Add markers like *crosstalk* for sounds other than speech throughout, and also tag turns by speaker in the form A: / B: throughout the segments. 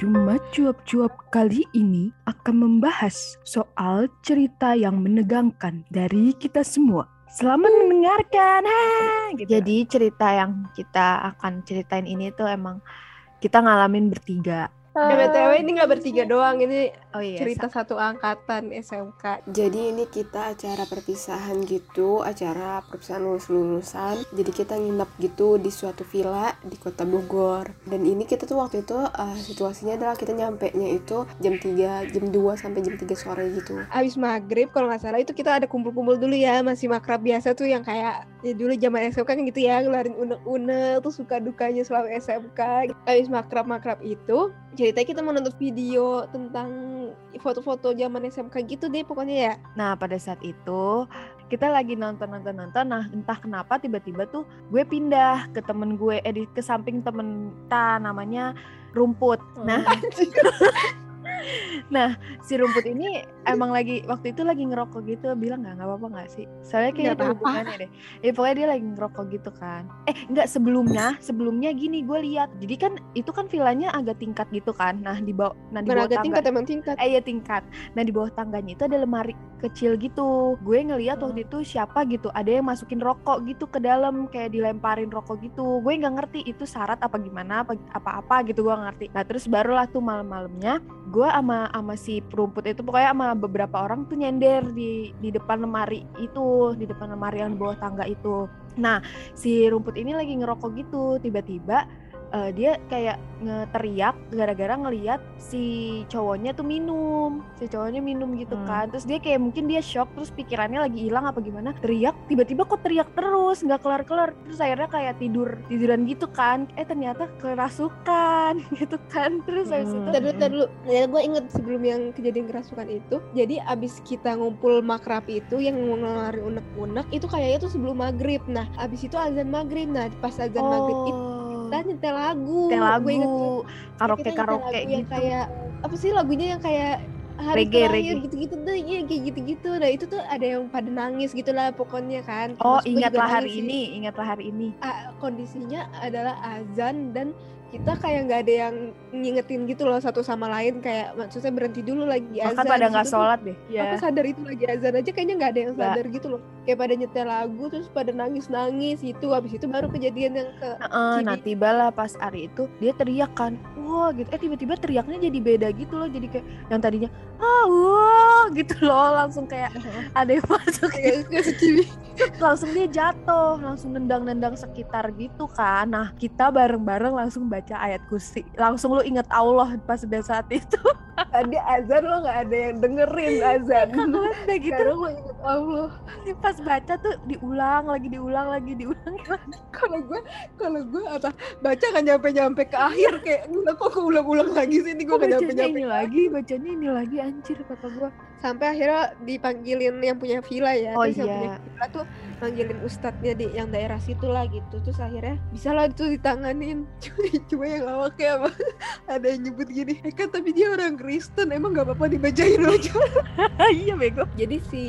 A: Jumat cuap-cuap kali ini akan membahas soal cerita yang menegangkan dari kita semua. Selamat mendengarkan. Ha, gitu.
B: Jadi cerita yang kita akan ceritain ini tuh emang kita ngalamin bertiga.
C: Ya, BTW ini nggak bertiga doang, ini
B: Oh iya.
C: cerita satu angkatan SMK.
D: Jadi ini kita acara perpisahan gitu, acara perpisahan lulus-lulusan. Jadi kita nginep gitu di suatu villa di kota Bogor. Dan ini kita tuh waktu itu uh, situasinya adalah kita nyampe nya itu jam 3, jam 2 sampai jam 3 sore gitu.
C: Abis maghrib kalau nggak salah itu kita ada kumpul-kumpul dulu ya, masih makrab biasa tuh yang kayak ya dulu zaman SMK kan gitu ya, ngelarin unek-unek tuh suka dukanya selama SMK. Abis makrab-makrab itu ceritanya kita mau nonton video tentang foto-foto zaman SMK gitu deh pokoknya ya.
B: Nah pada saat itu kita lagi nonton nonton nonton. Nah entah kenapa tiba-tiba tuh gue pindah ke temen gue, eh di, ke samping temen kita namanya rumput. Nah *laughs* Nah, si rumput ini emang lagi waktu itu lagi ngerokok gitu, bilang nggak nggak apa-apa nggak sih? Soalnya kayak ada hubungannya deh. Ya pokoknya dia lagi ngerokok gitu kan. Eh nggak sebelumnya, sebelumnya gini gue lihat. Jadi kan itu kan villanya agak tingkat gitu kan. Nah di bawah, nah di bawah tangga,
C: tingkat emang tingkat.
B: eh ya tingkat. Nah di bawah tangganya itu ada lemari kecil gitu. Gue ngeliat waktu itu siapa gitu, ada yang masukin rokok gitu ke dalam, kayak dilemparin rokok gitu. Gue nggak ngerti itu syarat apa gimana, apa apa-apa gitu gue ngerti. Nah terus barulah tuh malam-malamnya gue sama sama si perumput itu pokoknya sama beberapa orang tuh nyender di di depan lemari itu di depan lemari yang di bawah tangga itu. Nah si rumput ini lagi ngerokok gitu tiba-tiba eh, dia kayak ngeteriak gara-gara ngeliat si cowoknya tuh minum si cowoknya minum gitu
D: Hmm.
B: kan terus dia kayak mungkin dia shock terus pikirannya lagi hilang apa gimana teriak tiba-tiba kok teriak terus nggak kelar-kelar terus akhirnya kayak tidur tiduran gitu kan eh ternyata kerasukan *laughs* gitu kan terus habis
D: Hmm.
B: itu
C: Tadi dulu. Ya, gue inget sebelum yang kejadian kerasukan itu. Jadi abis kita ngumpul makrab itu yang ngeluarin unek-unek itu kayaknya tuh sebelum maghrib. Nah abis itu azan maghrib. Nah pas azan maghrib itu kita nyetel lagu.
B: Nyetel lagu. Karaoke karaoke gitu.
C: kayak apa sih lagunya yang kayak hari
B: Reggae,
C: terakhir gitu-gitu tuh iya kayak gitu-gitu. Nah itu tuh ada yang pada nangis gitu lah pokoknya kan.
B: Oh ingatlah hari
C: nangis
B: ini ingatlah hari ini.
C: Ah, kondisinya adalah azan dan kita kayak nggak ada yang ngingetin gitu loh satu sama lain. Kayak maksudnya berhenti dulu lagi azan
B: bahkan pada nggak
C: tuh.
B: sholat deh.
C: Aku sadar itu lagi azan aja kayaknya nggak ada yang sadar gitu loh kayak pada nyetel lagu terus pada nangis nangis itu habis itu baru kejadian yang ke
B: Heeh, nah tibalah pas hari itu dia teriak kan wah gitu. Eh tiba-tiba teriaknya jadi beda gitu loh. Jadi kayak yang tadinya ah wah gitu loh. Langsung kayak ada yang masuk gitu. langsung dia jatuh langsung nendang-nendang sekitar gitu kan. Nah kita bareng-bareng langsung baca ayat kursi. Langsung lu inget Allah pas udah saat itu. *laughs*
C: Tadi azan lo nggak ada yang dengerin azan?
B: Udah gitu.
C: Lo inget Allah.
B: Pas baca tuh diulang lagi diulang lagi diulang *laughs*
C: kalau gue kalau gue apa baca kan nyampe nyampe ke akhir kayak "Gila, kok keulang-ulang lagi sih? Ini gue nyampe nyampe
B: ini lagi bacanya ini lagi anjir kata gua.
C: Sampai akhirnya dipanggilin yang punya villa ya
B: Oh,
C: terus yang
B: iya.
C: punya villa tuh manggilin ustadznya di yang daerah situ lah gitu. Terus akhirnya bisa lah itu ditanganin. *laughs* Cuma, yang awaknya apa *laughs* ada yang nyebut gini eh kan tapi dia orang Kristen emang gak apa-apa dibacain aja.
B: Iya bego.
C: Jadi si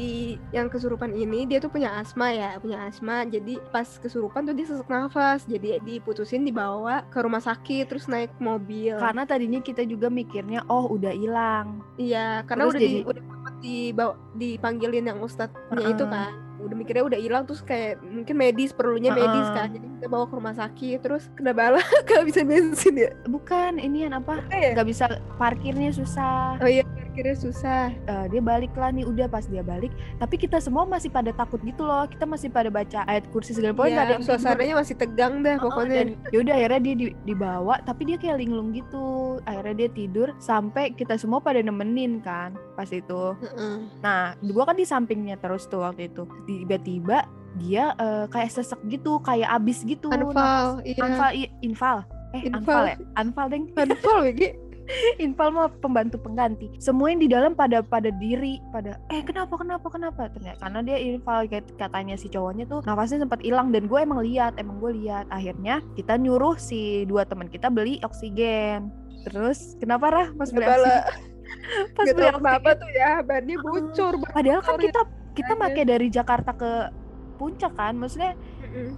C: yang kesurupan ini dia tuh punya asma ya punya asma jadi pas kesurupan tuh dia sesak nafas jadi diputusin dibawa ke rumah sakit terus naik mobil
B: karena tadinya kita juga mikirnya oh udah hilang
C: Iya, karena
B: Terus
C: udah di,
B: jadi-
C: udah sempet dibawa dipanggilin yang ustadznya itu
B: Heeh.
C: kan. Udah mikirnya udah hilang terus kayak mungkin medis perlunya medis
B: Heeh.
C: kan. Jadi kita bawa ke rumah sakit terus kena bala *laughs* gak bisa bensin ya.
B: bukan ini yang apa
C: Kayak
B: nggak bisa parkirnya susah
C: oh iya parkirnya susah.
B: Eh, dia balik lah nih udah pas dia balik tapi kita semua masih pada takut gitu loh kita masih pada baca ayat kursi segala ada
C: Iya,
B: yang tidur.
C: suasananya masih tegang dah
B: Heeh,
C: pokoknya.
B: dan yaudah akhirnya dia di- dibawa tapi dia kayak linglung gitu akhirnya dia tidur sampai kita semua pada nemenin kan pas itu
C: Heeh.
B: Nah, gua kan di sampingnya terus tuh waktu itu. Tiba-tiba dia eh, kayak sesek gitu, kayak abis gitu.
C: Anfal, iya.
B: Anfal, i- infal. Eh,
C: Infal.
B: anfal ya? Anfal deng.
C: Anfal WG. *laughs* *laughs*
B: infal mah pembantu pengganti. Semua yang di dalam pada pada diri, pada eh kenapa kenapa kenapa? Ternyata karena dia infal katanya si cowoknya tuh nafasnya sempat hilang dan gue emang lihat, emang gue lihat. Akhirnya kita nyuruh si dua teman kita beli oksigen. Terus kenapa Rah pas beli oksigen? *laughs* Pas beli oksigen.
C: tuh ya, bannya bocor.
B: Padahal kan kita kita pakai dari Jakarta ke puncak kan, maksudnya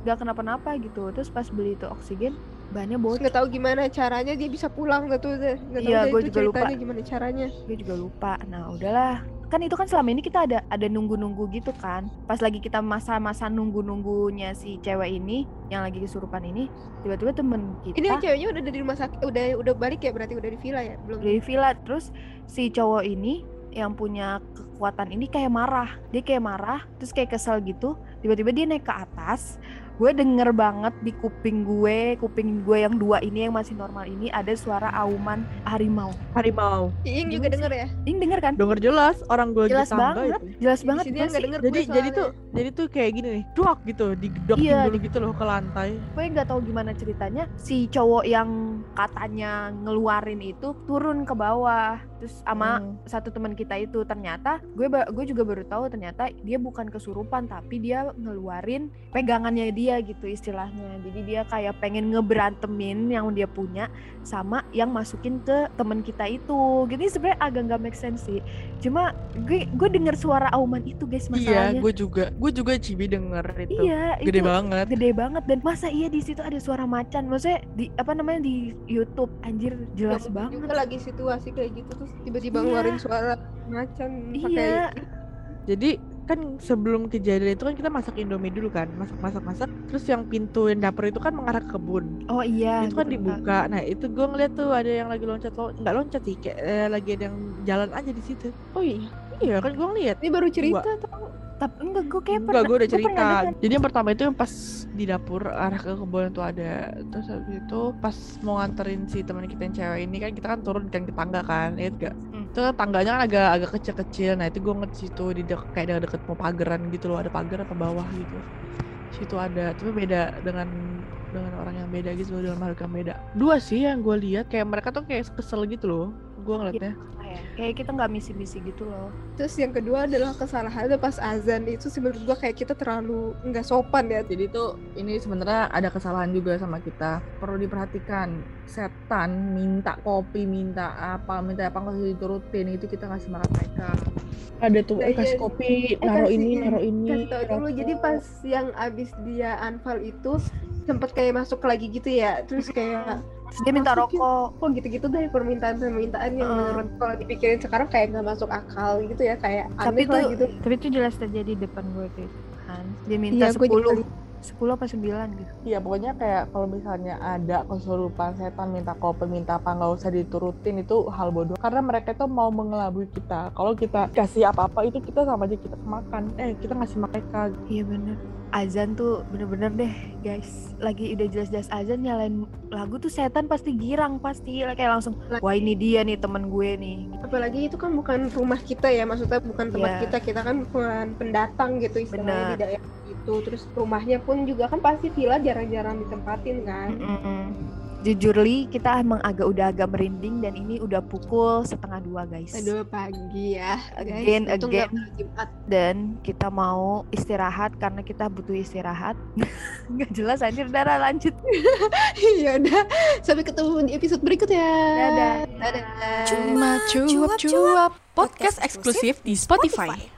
B: nggak kenapa-napa gitu. Terus pas beli itu oksigen, bannya bocor.
C: nggak tahu gimana caranya dia bisa pulang nggak tuh nggak tahu
B: Iya,
C: itu
B: juga lupa.
C: gimana caranya.
B: Gue juga lupa. Nah udahlah. Kan itu kan selama ini kita ada ada nunggu nunggu gitu kan. Pas lagi kita masa-masa nunggu nunggunya si cewek ini yang lagi kesurupan ini tiba-tiba temen kita
C: ini ceweknya udah di rumah sakit udah udah balik ya berarti? Udah di villa ya? Belum.
B: Dari villa. Terus si cowok ini yang punya kekuatan ini kayak marah. Dia kayak marah terus kayak kesel gitu. Tiba-tiba dia naik ke atas gue denger banget di kuping gue kuping gue yang dua ini yang masih normal ini ada suara auman harimau.
E: Harimau.
C: Iing juga denger ya?
B: Ini denger kan?
E: Denger jelas orang gue
B: jelas banget jelas
C: Di
B: banget sih.
C: denger
E: jadi
C: gue
E: jadi tuh jadi tuh kayak gini nih duak gitu digedokin
B: Iya,
E: dulu gitu loh ke lantai.
B: Gue nggak tahu gimana ceritanya. Si cowok yang katanya ngeluarin itu turun ke bawah. Terus sama
E: Hmm.
B: satu teman kita itu. Ternyata gue ba- gue juga baru tahu ternyata dia bukan kesurupan tapi dia ngeluarin pegangannya dia gitu istilahnya. Jadi dia kayak pengen ngeberantemin yang dia punya sama yang masukin ke teman kita itu. Jadi sebenarnya agak nggak make sense sih. Cuma gue gue denger suara auman itu guys
E: iya
B: masalahnya.
E: gue juga gue juga cibi denger itu.
B: Iya
E: gede
B: itu
E: banget.
B: gede banget. Dan masa iya di situ ada suara macan? Maksudnya di apa namanya di YouTube. Anjir jelas
C: mungkin
B: banget.
C: juga lagi situasi kayak gitu terus tiba-tiba
B: Iya.
C: ngeluarin suara macan pakai
B: iya
E: jadi kan sebelum kejadian itu kan kita masak indomie dulu kan masak masak masak. Terus yang pintu yang dapur itu kan mengarah ke kebun.
B: Oh iya
E: itu kan dibuka. Nah itu gue ngeliat tuh ada yang lagi loncat lo nggak loncat sih kayak eh, lagi ada yang jalan aja di situ.
C: Oh iya?
E: Iya kan gue ngeliat.
C: Ini baru cerita atau
B: tapi enggak gue kayak
E: Enggak, gue udah cerita. Jadi yang pertama itu yang pas di dapur arah ke kebun itu ada. Terus habis itu pas mau nganterin si teman kita yang cewek ini kan kita kan turun kan ke tangga kan, ya enggak? Itu tangganya kan agak agak kecil-kecil. Nah, itu gue ngeliat situ di dek, kayak deket, deket mau pageran gitu loh, ada pagar apa bawah gitu. Situ ada, tapi beda dengan dengan orang yang beda gitu dalam hal yang beda. Dua sih yang gue lihat kayak mereka tuh kayak kesel gitu loh. Gue ngeliatnya.
B: Kayak- kayak kita nggak misi-misi gitu loh
C: terus yang kedua adalah kesalahannya pas azan itu sih menurut gua kayak kita terlalu nggak sopan ya
E: Jadi tuh ini sebenarnya ada kesalahan juga sama kita. Perlu diperhatikan. Setan minta kopi, minta apa, minta apa nggak diturutin itu kita ngasih makan mereka. Ada tuh
C: Nah,
E: eh, kasih
C: iya.
E: kopi,
C: Eh,
E: naruh
C: kasih-
E: ini, naruh ini.
C: kasih tau dulu jadi pas yang abis dia anfal itu sempet kayak masuk lagi gitu ya terus kayak
B: Terus dia minta rokok
C: kok gitu-gitu dari permintaan-permintaan yang
B: Heeh.
C: menurut kalau dipikirin sekarang kayak nggak masuk akal gitu ya kayak
B: tapi
C: aneh lah
B: itu
C: gitu
B: tapi itu jelas terjadi di depan gue kan dia minta
C: Iya,
B: 10
C: liat.
B: 10 apa 9 gitu
E: Iya pokoknya kayak kalau misalnya ada kesurupan setan minta kopi, minta apa nggak usah diturutin itu hal bodoh. Karena mereka itu mau mengelabui kita. Kalau kita kasih apa-apa itu kita sama aja kita makan. Eh kita ngasih mereka.
B: iya bener azan tuh bener-bener deh guys. Lagi udah jelas-jelas azan nyalain lagu tuh setan pasti girang pasti. Kayak langsung wah ini dia nih temen gue nih.
C: Apalagi itu kan bukan rumah kita ya maksudnya bukan tempat
B: Iya.
C: kita. Kita kan bukan pendatang gitu istilahnya di daerah itu. Terus rumahnya pun juga kan pasti villa jarang-jarang ditempatin kan.
B: Mm-mm. Jujur li, kita emang agak udah agak merinding dan ini udah pukul setengah dua guys.
C: aduh pagi ya guys
B: Again,
C: Untung nggak
B: again. Dan kita mau istirahat karena kita butuh istirahat. *laughs* Nggak jelas anjir, darah lanjut. *laughs*
C: ya udah sampai ketemu di episode berikutnya
B: Dadah.
C: dadah
F: Cuma cuap-cuap podcast eksklusif di Spotify.